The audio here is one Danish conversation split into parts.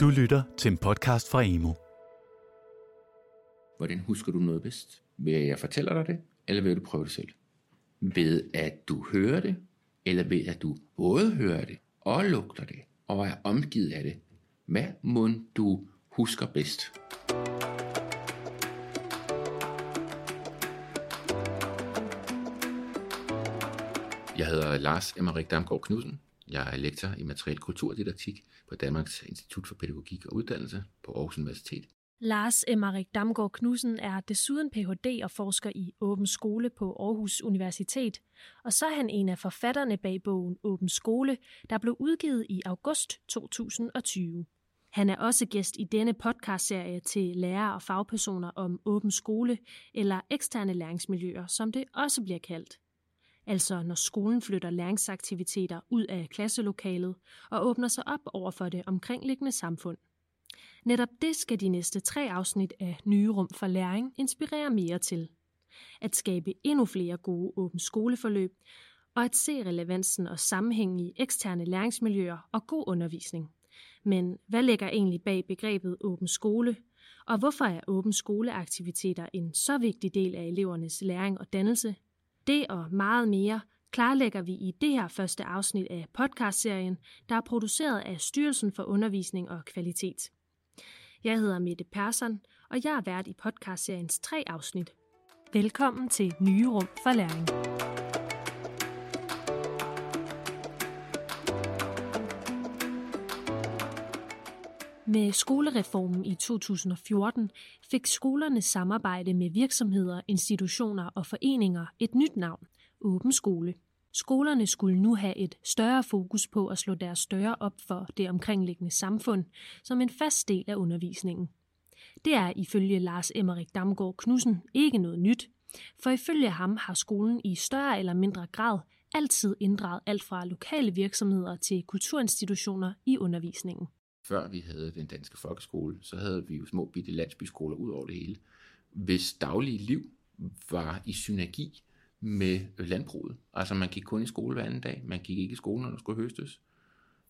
Du lytter til en podcast fra Emo. Hvordan husker du noget bedst? Ved at jeg fortæller dig det, eller ved at du prøver det selv? Ved at du hører det, eller ved at du både hører det og lugter det, og er omgivet af det? Hvad må du husker bedst? Jeg hedder Lars Emmerik Damgaard Knudsen. Jeg er lektor i materiel kulturdidaktik på Danmarks Institut for Pædagogik og Uddannelse på Aarhus Universitet. Lars Emmerik Damgaard Knudsen er desuden Ph.D. og forsker i Åben Skole på Aarhus Universitet, og så er han en af forfatterne bag bogen Åben Skole, der blev udgivet i august 2020. Han er også gæst i denne podcastserie til lærere og fagpersoner om åben skole eller eksterne læringsmiljøer, som det også bliver kaldt. Altså når skolen flytter læringsaktiviteter ud af klasselokalet og åbner sig op over for det omkringliggende samfund. Netop det skal de næste tre afsnit af Nye Rum for Læring inspirere mere til. At skabe endnu flere gode åbne skoleforløb, og at se relevansen og sammenhængen i eksterne læringsmiljøer og god undervisning. Men hvad ligger egentlig bag begrebet åben skole? Og hvorfor er åben skoleaktiviteter en så vigtig del af elevernes læring og dannelse? Det og meget mere klarlægger vi i det her første afsnit af podcastserien, der er produceret af Styrelsen for Undervisning og Kvalitet. Jeg hedder Mette Persson, og jeg er vært i podcastseriens tre afsnit. Velkommen til Nye Rum for Læring. Med skolereformen i 2014 fik skolernes samarbejde med virksomheder, institutioner og foreninger et nyt navn, Åben Skole. Skolerne skulle nu have et større fokus på at slå deres større op for det omkringliggende samfund som en fast del af undervisningen. Det er ifølge Lars Emmerik Damgaard Knudsen ikke noget nyt, for ifølge ham har skolen i større eller mindre grad altid inddraget alt fra lokale virksomheder til kulturinstitutioner i undervisningen før vi havde den danske folkeskole, så havde vi jo små bitte landsbyskoler ud over det hele, hvis daglige liv var i synergi med landbruget. Altså man gik kun i skole hver anden dag, man gik ikke i skole, når der skulle høstes.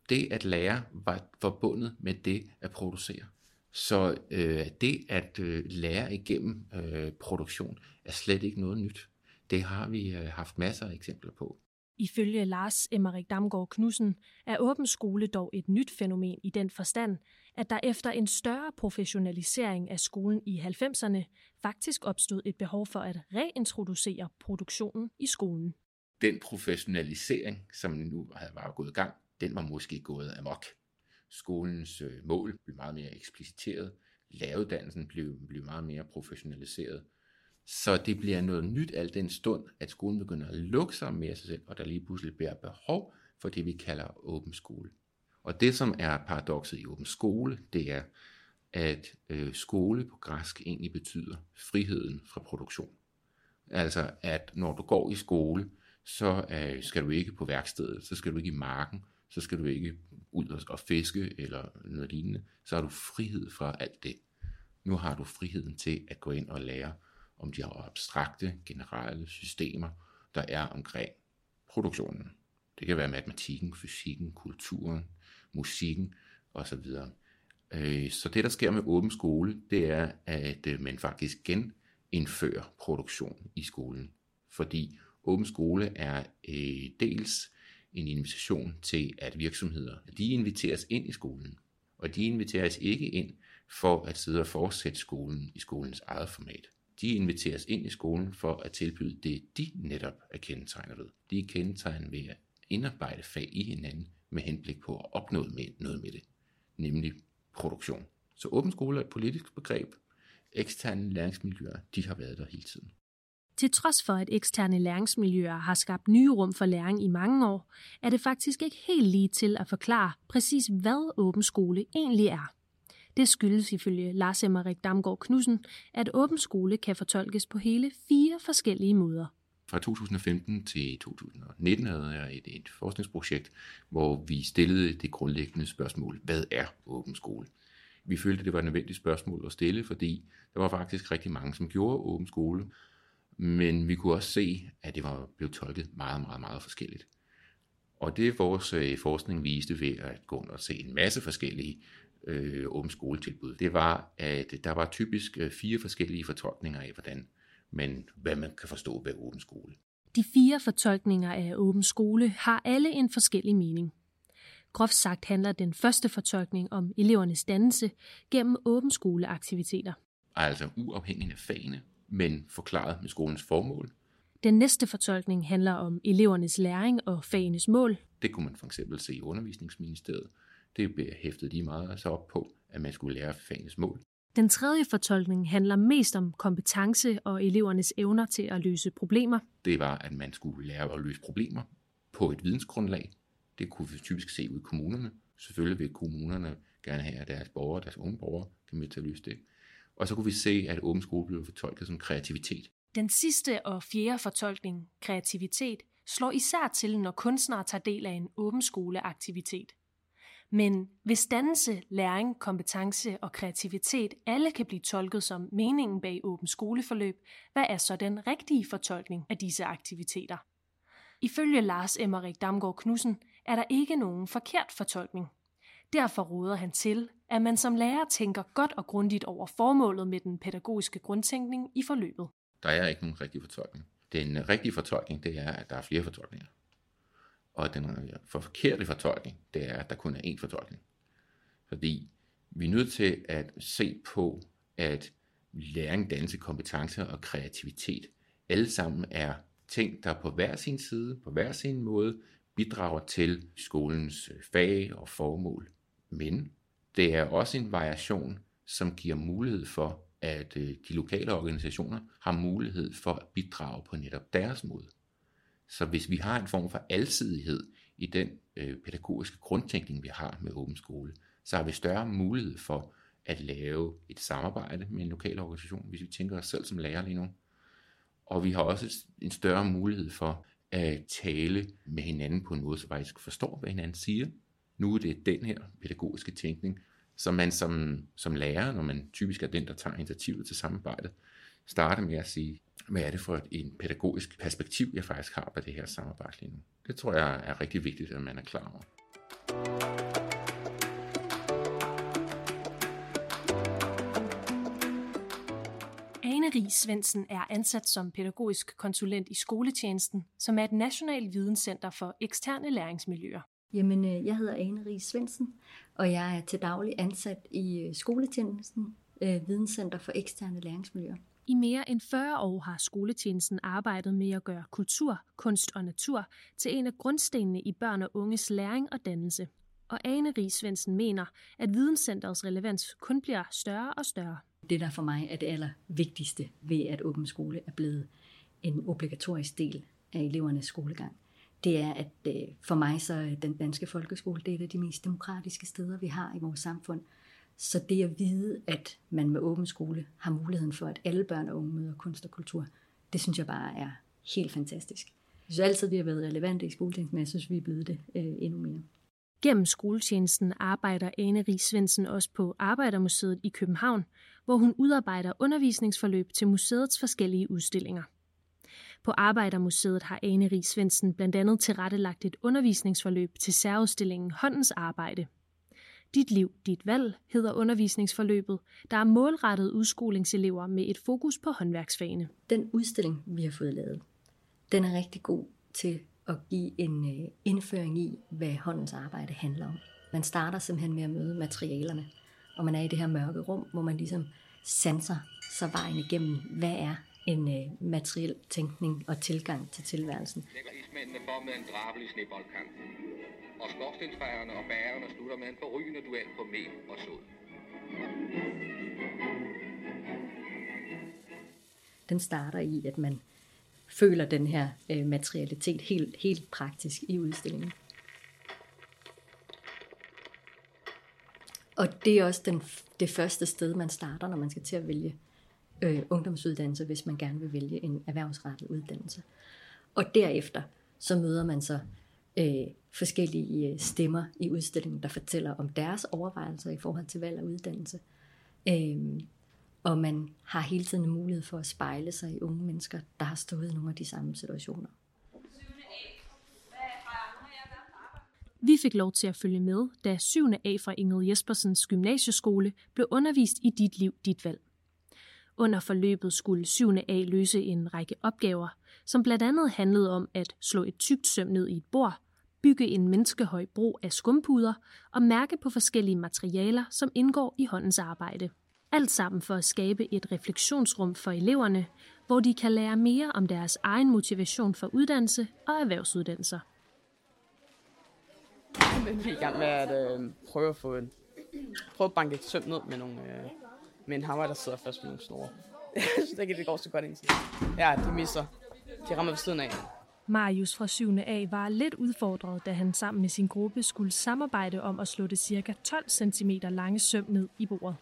Det at lære var forbundet med det at producere. Så øh, det at øh, lære igennem øh, produktion er slet ikke noget nyt. Det har vi øh, haft masser af eksempler på. Ifølge Lars Emmerik Damgaard Knudsen er åben skole dog et nyt fænomen i den forstand, at der efter en større professionalisering af skolen i 90'erne faktisk opstod et behov for at reintroducere produktionen i skolen. Den professionalisering, som nu var gået i gang, den var måske gået amok. Skolens øh, mål blev meget mere ekspliciteret, læreruddannelsen blev, blev meget mere professionaliseret, så det bliver noget nyt al den stund, at skolen begynder at lukke sig mere sig selv, og der lige pludselig bliver behov for det, vi kalder åben skole. Og det, som er paradokset i åben skole, det er, at øh, skole på græsk egentlig betyder friheden fra produktion. Altså, at når du går i skole, så øh, skal du ikke på værkstedet, så skal du ikke i marken, så skal du ikke ud og, og fiske eller noget lignende. Så har du frihed fra alt det. Nu har du friheden til at gå ind og lære om de abstrakte, generelle systemer, der er omkring produktionen. Det kan være matematikken, fysikken, kulturen, musikken osv. Øh, så det, der sker med åben skole, det er, at øh, man faktisk genindfører produktion i skolen. Fordi åben skole er øh, dels en invitation til, at virksomheder, de inviteres ind i skolen. Og de inviteres ikke ind for at sidde og fortsætte skolen i skolens eget format de inviteres ind i skolen for at tilbyde det, de netop er kendetegnet ved. De er kendetegnet ved at indarbejde fag i hinanden med henblik på at opnå med, noget med det, nemlig produktion. Så åben skole er et politisk begreb. Eksterne læringsmiljøer, de har været der hele tiden. Til trods for, at eksterne læringsmiljøer har skabt nye rum for læring i mange år, er det faktisk ikke helt lige til at forklare præcis, hvad åben skole egentlig er. Det skyldes ifølge Lars Emmerik Damgaard Knudsen, at åben skole kan fortolkes på hele fire forskellige måder. Fra 2015 til 2019 havde jeg et, et forskningsprojekt, hvor vi stillede det grundlæggende spørgsmål, hvad er åben skole? Vi følte, det var et nødvendigt spørgsmål at stille, fordi der var faktisk rigtig mange, som gjorde åben skole, men vi kunne også se, at det var blevet tolket meget, meget, meget forskelligt. Og det vores øh, forskning viste ved at gå og se en masse forskellige øh, åbent skoletilbud, det var, at der var typisk øh, fire forskellige fortolkninger af, hvordan man, hvad man kan forstå ved åben skole. De fire fortolkninger af åben skole har alle en forskellig mening. Groft sagt handler den første fortolkning om elevernes dannelse gennem åben skoleaktiviteter. Altså uafhængigt af fagene, men forklaret med skolens formål. Den næste fortolkning handler om elevernes læring og fagenes mål. Det kunne man for eksempel se i undervisningsministeriet. Det blev hæftet lige meget så op på, at man skulle lære fagenes mål. Den tredje fortolkning handler mest om kompetence og elevernes evner til at løse problemer. Det var, at man skulle lære at løse problemer på et vidensgrundlag. Det kunne vi typisk se ud i kommunerne. Selvfølgelig vil kommunerne gerne have, at deres borgere, deres unge borgere, kan med til at løse det. Og så kunne vi se, at åben skole blev fortolket som kreativitet. Den sidste og fjerde fortolkning, kreativitet, slår især til, når kunstnere tager del af en åben skoleaktivitet. Men hvis dannelse, læring, kompetence og kreativitet alle kan blive tolket som meningen bag åben skoleforløb, hvad er så den rigtige fortolkning af disse aktiviteter? Ifølge Lars Emmerik Damgaard Knudsen er der ikke nogen forkert fortolkning. Derfor råder han til, at man som lærer tænker godt og grundigt over formålet med den pædagogiske grundtænkning i forløbet. Der er ikke nogen rigtig fortolkning. Den rigtige fortolkning, det er, at der er flere fortolkninger. Og den for forkerte fortolkning, det er, at der kun er én fortolkning. Fordi vi er nødt til at se på, at læring, dannelse, kompetencer og kreativitet alle sammen er ting, der på hver sin side, på hver sin måde, bidrager til skolens fag og formål. Men det er også en variation, som giver mulighed for, at øh, de lokale organisationer har mulighed for at bidrage på netop deres måde. Så hvis vi har en form for alsidighed i den øh, pædagogiske grundtænkning, vi har med åben skole, så har vi større mulighed for at lave et samarbejde med en lokal organisation, hvis vi tænker os selv som lærer lige nu. Og vi har også en større mulighed for at tale med hinanden på en måde, så faktisk forstår, hvad hinanden siger. Nu er det den her pædagogiske tænkning, som man som, som lærer, når man typisk er den, der tager initiativet til samarbejdet, starter med at sige, hvad er det for et en pædagogisk perspektiv, jeg faktisk har på det her samarbejde lige nu. Det tror jeg er rigtig vigtigt, at man er klar over. Ane Ries Svendsen er ansat som pædagogisk konsulent i skoletjenesten, som er et nationalt videnscenter for eksterne læringsmiljøer. Jamen, øh, jeg hedder Ane Ries Svendsen, og jeg er til daglig ansat i øh, skoletjenesten, øh, Videnscenter for eksterne læringsmiljøer. I mere end 40 år har skoletjenesten arbejdet med at gøre kultur, kunst og natur til en af grundstenene i børn og unges læring og dannelse. Og Ane Rigsvensen mener, at videnscenterets relevans kun bliver større og større. Det, der for mig er det allervigtigste ved, at åben skole er blevet en obligatorisk del af elevernes skolegang, det er, at øh, for mig så er den danske folkeskole det er et af de mest demokratiske steder, vi har i vores samfund. Så det at vide, at man med åben skole har muligheden for, at alle børn og unge møder kunst og kultur, det synes jeg bare er helt fantastisk. Jeg synes altid, vi har været relevante i skoletjenesten, men jeg synes, vi er blevet det øh, endnu mere. Gennem skoletjenesten arbejder Ane Ries Svendsen også på Arbejdermuseet i København, hvor hun udarbejder undervisningsforløb til museets forskellige udstillinger. På Arbejdermuseet har Ane Ries Svendsen blandt andet tilrettelagt et undervisningsforløb til særudstillingen Håndens Arbejde. Dit liv, dit valg hedder undervisningsforløbet, der er målrettet udskolingselever med et fokus på håndværksfagene. Den udstilling, vi har fået lavet, den er rigtig god til at give en øh, indføring i, hvad håndens arbejde handler om. Man starter simpelthen med at møde materialerne, og man er i det her mørke rum, hvor man ligesom sanser sig vejen igennem, hvad er en øh, materiel tænkning og tilgang til tilværelsen. Lægger ismændene for med en drabel i sneboldkampen. Og skorstensfejerne og bærerne slutter med en forrygende duel på mel og sod. Den starter i, at man føler den her øh, materialitet helt, helt praktisk i udstillingen. Og det er også den, det første sted, man starter, når man skal til at vælge øh, ungdomsuddannelse, hvis man gerne vil vælge en erhvervsrettet uddannelse. Og derefter så møder man så øh, forskellige øh, stemmer i udstillingen, der fortæller om deres overvejelser i forhold til valg og uddannelse. Øh, og man har hele tiden en mulighed for at spejle sig i unge mennesker, der har stået i nogle af de samme situationer. Vi fik lov til at følge med, da 7. A fra Ingrid Jespersens gymnasieskole blev undervist i Dit Liv, Dit Valg. Under forløbet skulle 7. A løse en række opgaver, som blandt andet handlede om at slå et tykt søm ned i et bord, bygge en menneskehøj bro af skumpuder og mærke på forskellige materialer, som indgår i håndens arbejde. Alt sammen for at skabe et refleksionsrum for eleverne, hvor de kan lære mere om deres egen motivation for uddannelse og erhvervsuddannelser. Men vi er i gang med at øh, prøve at få en, prøve at banke et søm ned med, nogle, øh, med en hammer, der sidder fast med nogle snore. Jeg synes ikke, det går så godt indtil. Ja, de misser. De rammer ved siden af. Marius fra 7. A var lidt udfordret, da han sammen med sin gruppe skulle samarbejde om at slå det cirka 12 cm lange søm ned i bordet.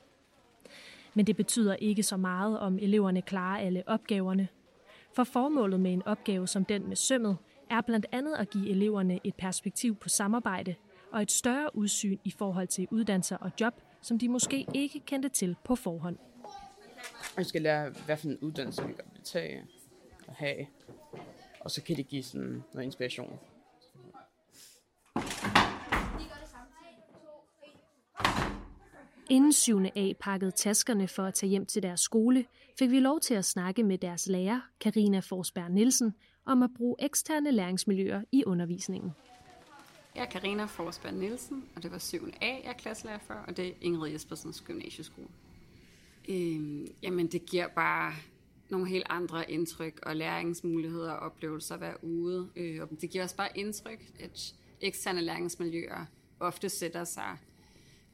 Men det betyder ikke så meget, om eleverne klarer alle opgaverne. For formålet med en opgave som den med sømmet er blandt andet at give eleverne et perspektiv på samarbejde og et større udsyn i forhold til uddannelser og job, som de måske ikke kendte til på forhånd. Man skal lære, hvad for en uddannelse vi kan tage og have. Og så kan det give sådan noget inspiration. Inden 7. A pakkede taskerne for at tage hjem til deres skole, fik vi lov til at snakke med deres lærer, Karina Forsberg Nielsen, om at bruge eksterne læringsmiljøer i undervisningen. Jeg er Karina Forsberg Nielsen, og det var 7. A, jeg er klasselærer for, og det er Ingrid Jespersens gymnasieskole. Øhm, jamen, det giver bare nogle helt andre indtryk og læringsmuligheder og oplevelser hver uge. ude. Øh, og det giver os bare indtryk, at eksterne læringsmiljøer ofte sætter sig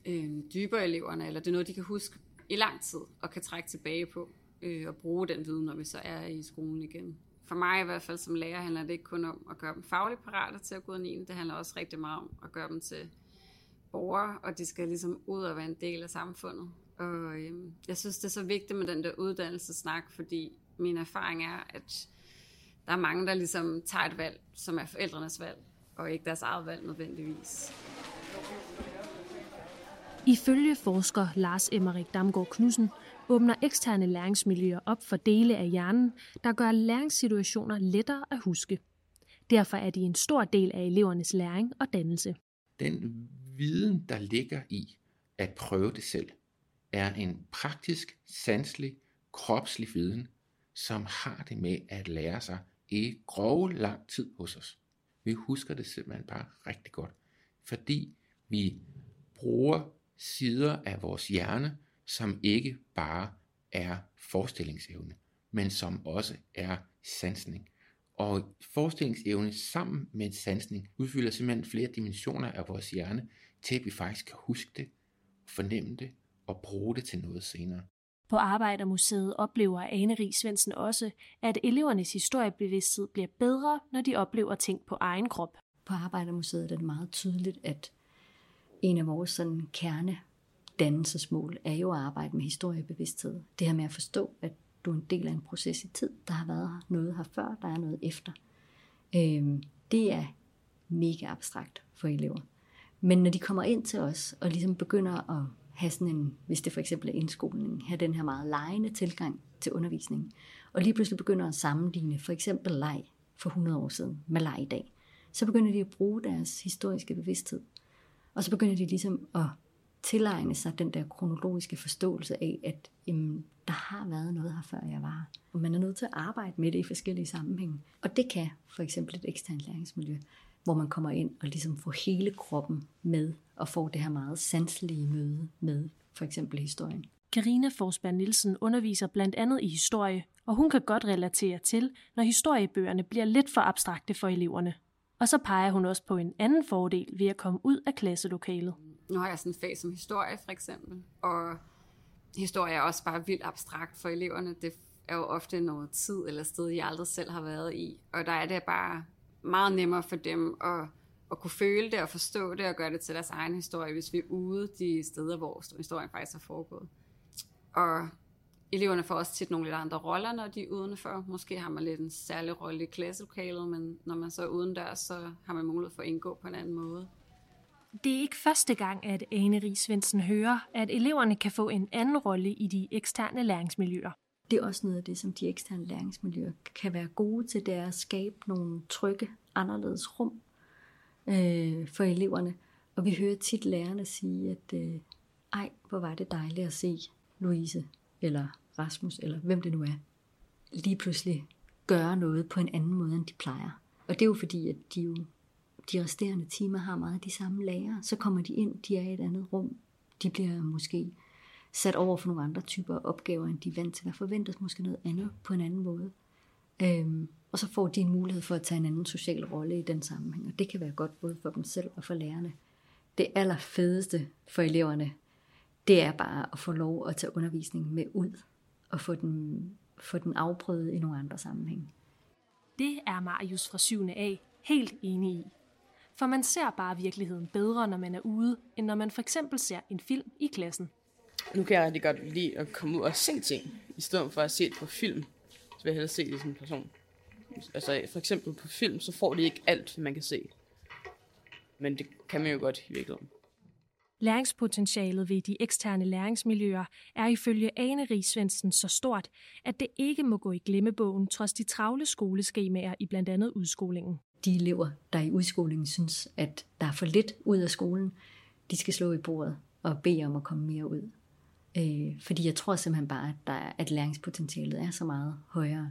øh, dybere i eleverne, eller det er noget, de kan huske i lang tid og kan trække tilbage på øh, og bruge den viden, når vi så er i skolen igen. For mig i hvert fald som lærer handler det ikke kun om at gøre dem fagligt parate til at gå ud 9. Det handler også rigtig meget om at gøre dem til borgere, og de skal ligesom ud og være en del af samfundet. Og øhm, jeg synes, det er så vigtigt med den der uddannelsesnak, fordi min erfaring er, at der er mange, der ligesom tager et valg, som er forældrenes valg, og ikke deres eget valg nødvendigvis. Ifølge forsker Lars Emmerik Damgaard Knudsen åbner eksterne læringsmiljøer op for dele af hjernen, der gør læringssituationer lettere at huske. Derfor er de en stor del af elevernes læring og dannelse. Den viden, der ligger i at prøve det selv, er en praktisk, sanselig, kropslig viden, som har det med at lære sig i grove lang tid hos os. Vi husker det simpelthen bare rigtig godt, fordi vi bruger sider af vores hjerne, som ikke bare er forestillingsevne, men som også er sansning. Og forestillingsevne sammen med sansning udfylder simpelthen flere dimensioner af vores hjerne, til at vi faktisk kan huske det, fornemme det og bruge det til noget senere. På Arbejdermuseet oplever Ane Rig Svendsen også, at elevernes historiebevidsthed bliver bedre, når de oplever ting på egen krop. På Arbejdermuseet er det meget tydeligt, at en af vores sådan kerne dannelsesmål er jo at arbejde med historiebevidsthed. Det her med at forstå, at du er en del af en proces i tid. Der har været noget her før, der er noget efter. Øhm, det er mega abstrakt for elever. Men når de kommer ind til os og ligesom begynder at have sådan en, hvis det for eksempel er indskoling, have den her meget lejende tilgang til undervisningen, og lige pludselig begynder at sammenligne for eksempel leg for 100 år siden med leg i dag, så begynder de at bruge deres historiske bevidsthed. Og så begynder de ligesom at tilegne sig den der kronologiske forståelse af, at jamen, der har været noget her, før jeg var. Og man er nødt til at arbejde med det i forskellige sammenhænge. Og det kan for eksempel et eksternt læringsmiljø, hvor man kommer ind og ligesom får hele kroppen med, og får det her meget sanselige møde med for eksempel historien. Karina Forsberg Nielsen underviser blandt andet i historie, og hun kan godt relatere til, når historiebøgerne bliver lidt for abstrakte for eleverne. Og så peger hun også på en anden fordel ved at komme ud af klasselokalet. Nu har jeg sådan en fag som historie for eksempel, og historie er også bare vildt abstrakt for eleverne. Det er jo ofte noget tid eller sted, jeg aldrig selv har været i, og der er det bare meget nemmere for dem at, at kunne føle det og forstå det og gøre det til deres egen historie, hvis vi er ude de steder, hvor historien faktisk er foregået. Og eleverne får også tit nogle lidt andre roller, når de er udenfor. Måske har man lidt en særlig rolle i klasselokalet, men når man så er udendørs, så har man mulighed for at indgå på en anden måde. Det er ikke første gang, at Ane Ries Svendsen hører, at eleverne kan få en anden rolle i de eksterne læringsmiljøer. Det er også noget af det, som de eksterne læringsmiljøer kan være gode til, det er at skabe nogle trygge, anderledes rum, øh, for eleverne. Og vi hører tit lærerne sige, at øh, ej, hvor var det dejligt at se Louise, eller Rasmus, eller hvem det nu er, lige pludselig gøre noget på en anden måde, end de plejer. Og det er jo fordi, at de jo de resterende timer har meget af de samme lærere. Så kommer de ind, de er i et andet rum. De bliver måske sat over for nogle andre typer opgaver, end de er vant til. Der forventes måske noget andet på en anden måde. Øhm, og så får de en mulighed for at tage en anden social rolle i den sammenhæng. Og det kan være godt både for dem selv og for lærerne. Det allerfedeste for eleverne, det er bare at få lov at tage undervisningen med ud og få den, få den afprøvet i nogle andre sammenhæng. Det er Marius fra 7. A helt enig i. For man ser bare virkeligheden bedre, når man er ude, end når man for eksempel ser en film i klassen. Nu kan jeg rigtig godt lide at komme ud og se ting, i stedet for at se det på film. Så vil jeg hellere se det som en person. Altså for eksempel på film, så får de ikke alt, man kan se. Men det kan man jo godt i virkeligheden. Læringspotentialet ved de eksterne læringsmiljøer er ifølge Ane Ries Svendsen så stort, at det ikke må gå i glemmebogen trods de travle skoleskemaer i blandt andet udskolingen. De elever, der i udskolingen synes, at der er for lidt ud af skolen, de skal slå i bordet og bede om at komme mere ud. Øh, fordi jeg tror simpelthen bare, at, der at læringspotentialet er så meget højere,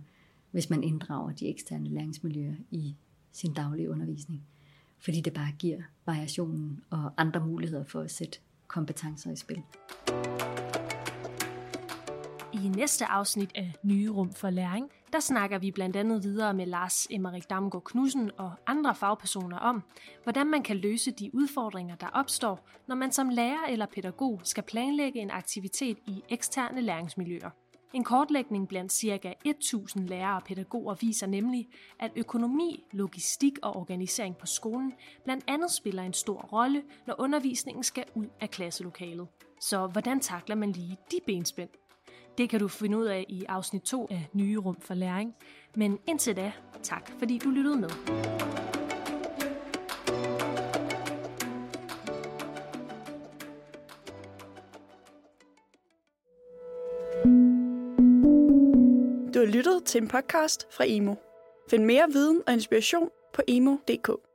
hvis man inddrager de eksterne læringsmiljøer i sin daglige undervisning. Fordi det bare giver variationen og andre muligheder for at sætte kompetencer i spil. I næste afsnit af Nye Rum for Læring, der snakker vi blandt andet videre med Lars Emmerik Damgaard Knudsen og andre fagpersoner om, hvordan man kan løse de udfordringer, der opstår, når man som lærer eller pædagog skal planlægge en aktivitet i eksterne læringsmiljøer. En kortlægning blandt ca. 1000 lærere og pædagoger viser nemlig, at økonomi, logistik og organisering på skolen blandt andet spiller en stor rolle, når undervisningen skal ud af klasselokalet. Så hvordan takler man lige de benspænd? Det kan du finde ud af i afsnit 2 af Nye Rum for Læring. Men indtil da, tak fordi du lyttede med. Du har lyttet til en podcast fra Emo. Find mere viden og inspiration på emo.dk.